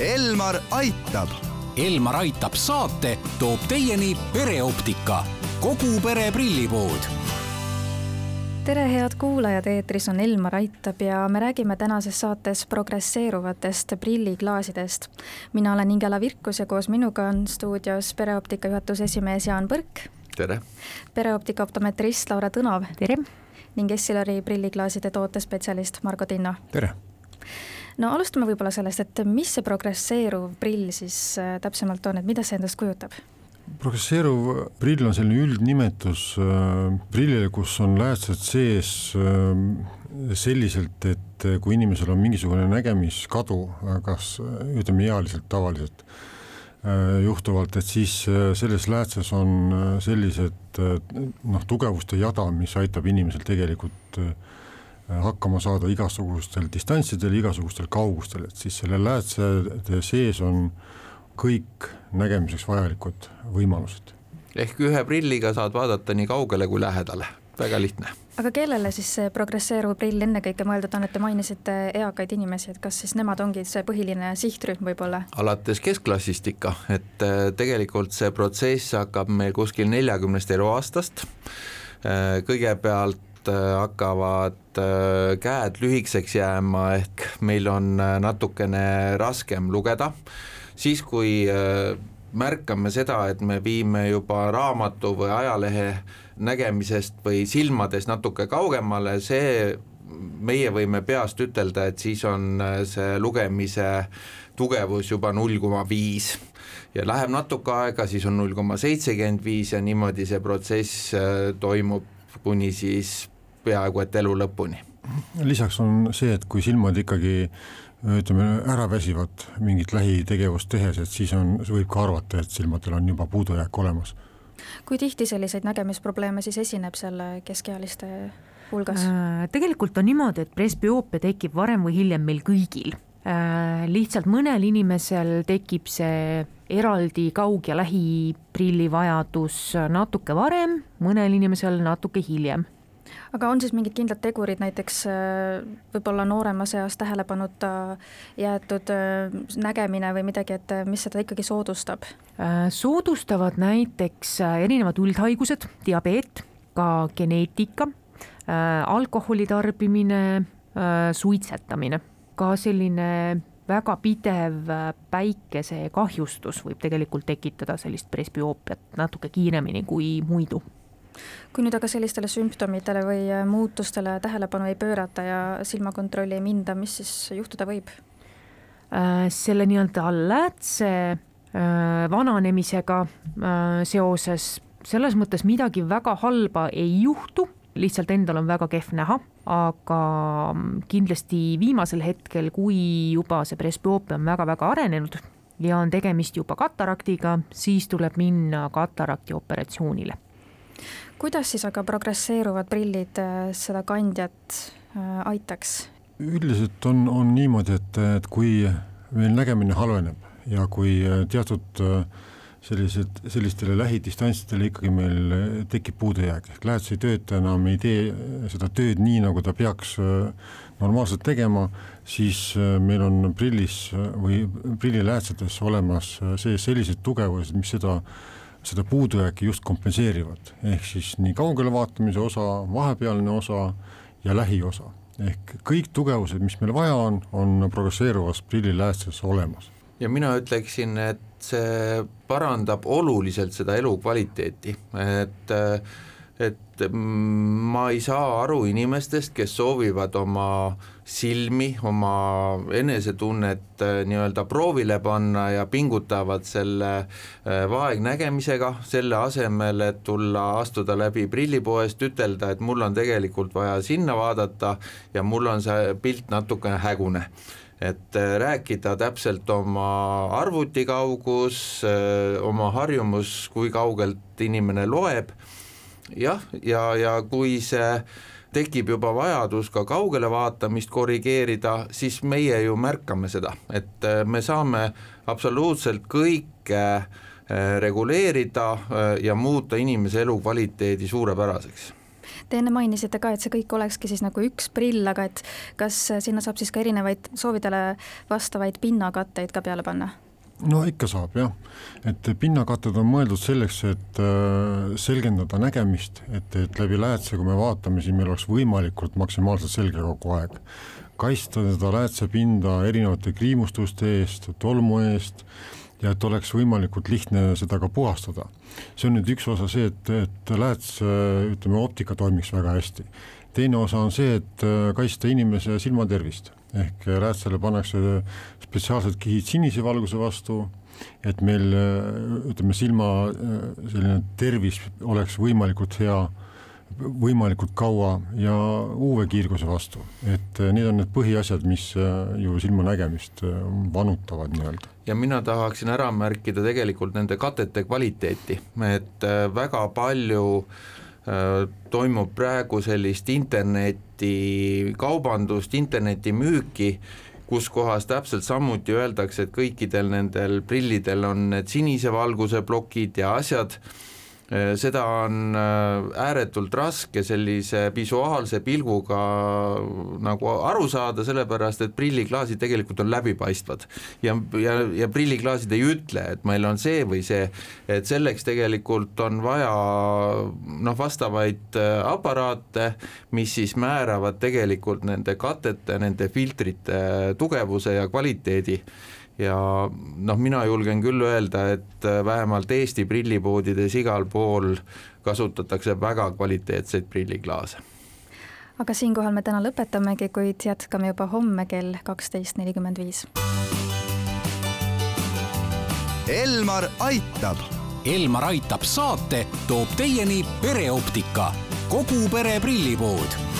Elmar aitab. Elmar aitab saate toob teieni pereoptika, kogu pere prillipood tere, head kuulajad, eetris on Elmar Aitab ja me räägime tänases saates progresseeruvatest prilliklaasidest. mina olen Ingela Virkus ja koos minuga on stuudios pereoptika juhatuse esimees Jaan Põrk. tere! pereoptika optometrist Laura Tõnov. tere! ning Essilori prilliklaaside tootespetsialist Margo Tinno. tere! No alustame võib-olla sellest, et mis see progresseeruv prill siis äh, täpsemalt on, et mida see endast kujutab? progresseeruv prill on selline üldnimetus äh, prillile, kus on läätsed sees äh, selliselt, et kui inimesel on mingisugune nägemiskadu, kas ütleme ealiselt tavaliselt juhtuvalt, et siis selles läätses on sellised noh, tugevuste jada, mis aitab inimesel tegelikult äh, Äh, hakkama saada igasugustel distantsidel, igasugustel kaugustel, et siis selle läätsede sees on kõik nägemiseks vajalikud võimalused. ehk ühe prilliga saad vaadata nii kaugele kui lähedale, väga lihtne. aga kellele siis see progresseeruv prill ennekõike mõeldud on, et te mainisite eakaid inimesi, et kas siis nemad ongi see põhiline sihtrühm võib-olla? alates keskklassist ikka, et äh, tegelikult see protsess hakkab meil kuskil neljakümnest eluaastast, äh, kõigepealt Äh, hakkavad äh, käed lühikeseks jääma, ehk meil on äh, natukene raskem lugeda, siis kui märkame seda, et me viime juba raamatu või ajalehe nägemisest või silmadest natuke kaugemale, see meie võime peast ütelda, et siis on see lugemise tugevus juba null koma viis. Ja läheb natuke aega, siis on null koma seitsekümmend viis ja niimoodi see protsess toimub kuni siis peaaegu et elu lõpuni. lisaks on see, et kui silmad ikkagi ütleme, ära väsivad mingit lähitegevust tehes, et siis on, võib ka arvata, et silmadel on juba puudujääk olemas. kui tihti selliseid nägemisprobleeme siis esineb selle keskealiste hulgas äh,? tegelikult on niimoodi, et presbüoopia tekib varem või hiljem meil kõigil äh,. lihtsalt mõnel inimesel tekib see eraldi kaug- ja lähiprilli vajadus natuke varem, mõnel inimesel natuke hiljem aga on siis mingid kindlad tegurid, näiteks äh, võib-olla nooremas eas tähelepanuta jäetud äh, nägemine või midagi, et äh, mis seda ikkagi soodustab? soodustavad näiteks erinevad üldhaigused, diabeet, ka geneetika, alkoholi tarbimine, suitsetamine, ka selline väga pidev päikesekahjustus võib tegelikult tekitada sellist presbüoopiat natuke kiiremini kui muidu kui nüüd aga sellistele sümptomitele või äh, muutustele tähelepanu ei pöörata ja silmakontrolli ei minda, mis siis juhtuda võib? Äh, selle nii-öelda läätse äh, vananemisega seoses selles mõttes midagi väga halba ei juhtu, lihtsalt endal on väga kehv näha, aga mm, kindlasti viimasel hetkel, kui juba see presbüoopia on väga-väga arenenud ja on tegemist juba kataraktiga, siis tuleb minna katarakti operatsioonile kuidas siis aga progresseeruvad prillid äh, seda kandjat äh, aitaks? üldiselt on, on niimoodi, et, et kui meil nägemine halveneb ja kui äh, teatud sellised, sellistele lähidistantsidele ikkagi meil tekib puudujääk, ehk lähedus ei tööta enam, ei tee seda tööd nii, nagu ta peaks normaalselt tegema, siis meil on prillis või prilliläätsetes olemas sees sellised tugevused, mis seda seda puudujääki just kompenseerivad, ehk siis nii kaugele vaatamise osa, vahepealne osa ja lähiosa. ehk kõik tugevused, mis meil vaja on, on progresseeruvas prilliläästes olemas. ja mina ütleksin, et see parandab oluliselt seda elukvaliteeti, et et ma ei saa aru inimestest, kes soovivad oma silmi, oma enesetunnet äh, nii-öelda proovile panna ja pingutavad selle äh, vaegnägemisega, selle asemel, et tulla, astuda läbi prillipoest, ütelda, et mul on tegelikult vaja sinna vaadata ja mul on see pilt natukene hägune. Et äh, rääkida täpselt oma arvutikaugus, oma harjumus, kui kaugelt inimene loeb jah, ja, ja kui see tekib juba vajadus ka kaugele vaatamist korrigeerida, siis meie ju märkame seda, et äh, me saame absoluutselt kõike äh, reguleerida äh, ja muuta inimese elukvaliteedi suurepäraseks Te enne mainisite ka, et see kõik olekski siis nagu üks prill, aga et kas sinna saab siis ka erinevaid soovidele vastavaid pinnakatteid ka peale panna? No ikka saab jah, et pinnakatted on mõeldud selleks, et äh, selgendada nägemist, et, et läbi läätse, kui me vaatame, siis meil oleks võimalikult maksimaalselt selge kogu aeg. kaitsta seda läätsepinda erinevate kriimustuste eest, tolmu eest ja et oleks võimalikult lihtne seda ka puhastada. see on nüüd üks osa see, et, et lääts, ütleme, optika toimiks väga hästi. Teine osa on see, et kaitsta inimese silmatervist. Ehk räätsale pannakse spetsiaalsed kihid sinise valguse vastu, et meil ütleme, silma selline tervis oleks võimalikult hea, võimalikult kaua ja UV-kiirguse vastu, et need on need põhiasjad, mis ju silmanägemist vanutavad nii-öelda. ja mina tahaksin ära märkida tegelikult nende katete kvaliteeti, et väga palju äh, Äh, toimub praegu sellist internetikaubandust, internetimüüki, kus kohas täpselt samuti öeldakse, et kõikidel nendel prillidel on need sinise valguse plokid ja asjad. Äh, seda on äh, ääretult raske sellise visuaalse pilguga nagu aru saada, sellepärast et prilliklaasid tegelikult on läbipaistvad. ja, ja, ja prilliklaasid ei ütle, et meil on see või see, et selleks tegelikult on vaja noh, vastavaid äh, aparaate, mis siis määravad tegelikult nende katete, nende filtrite tugevuse ja kvaliteedi ja noh, mina julgen küll öelda, et äh, vähemalt Eesti prillipoodides igal pool kasutatakse väga kvaliteetseid prilliklaase. aga siinkohal me täna lõpetamegi, kuid jätkame juba homme kell kaksteist nelikümmend viis. Elmar aitab. Elmar aitab saate toob teieni pereoptika, kogu pere prillipood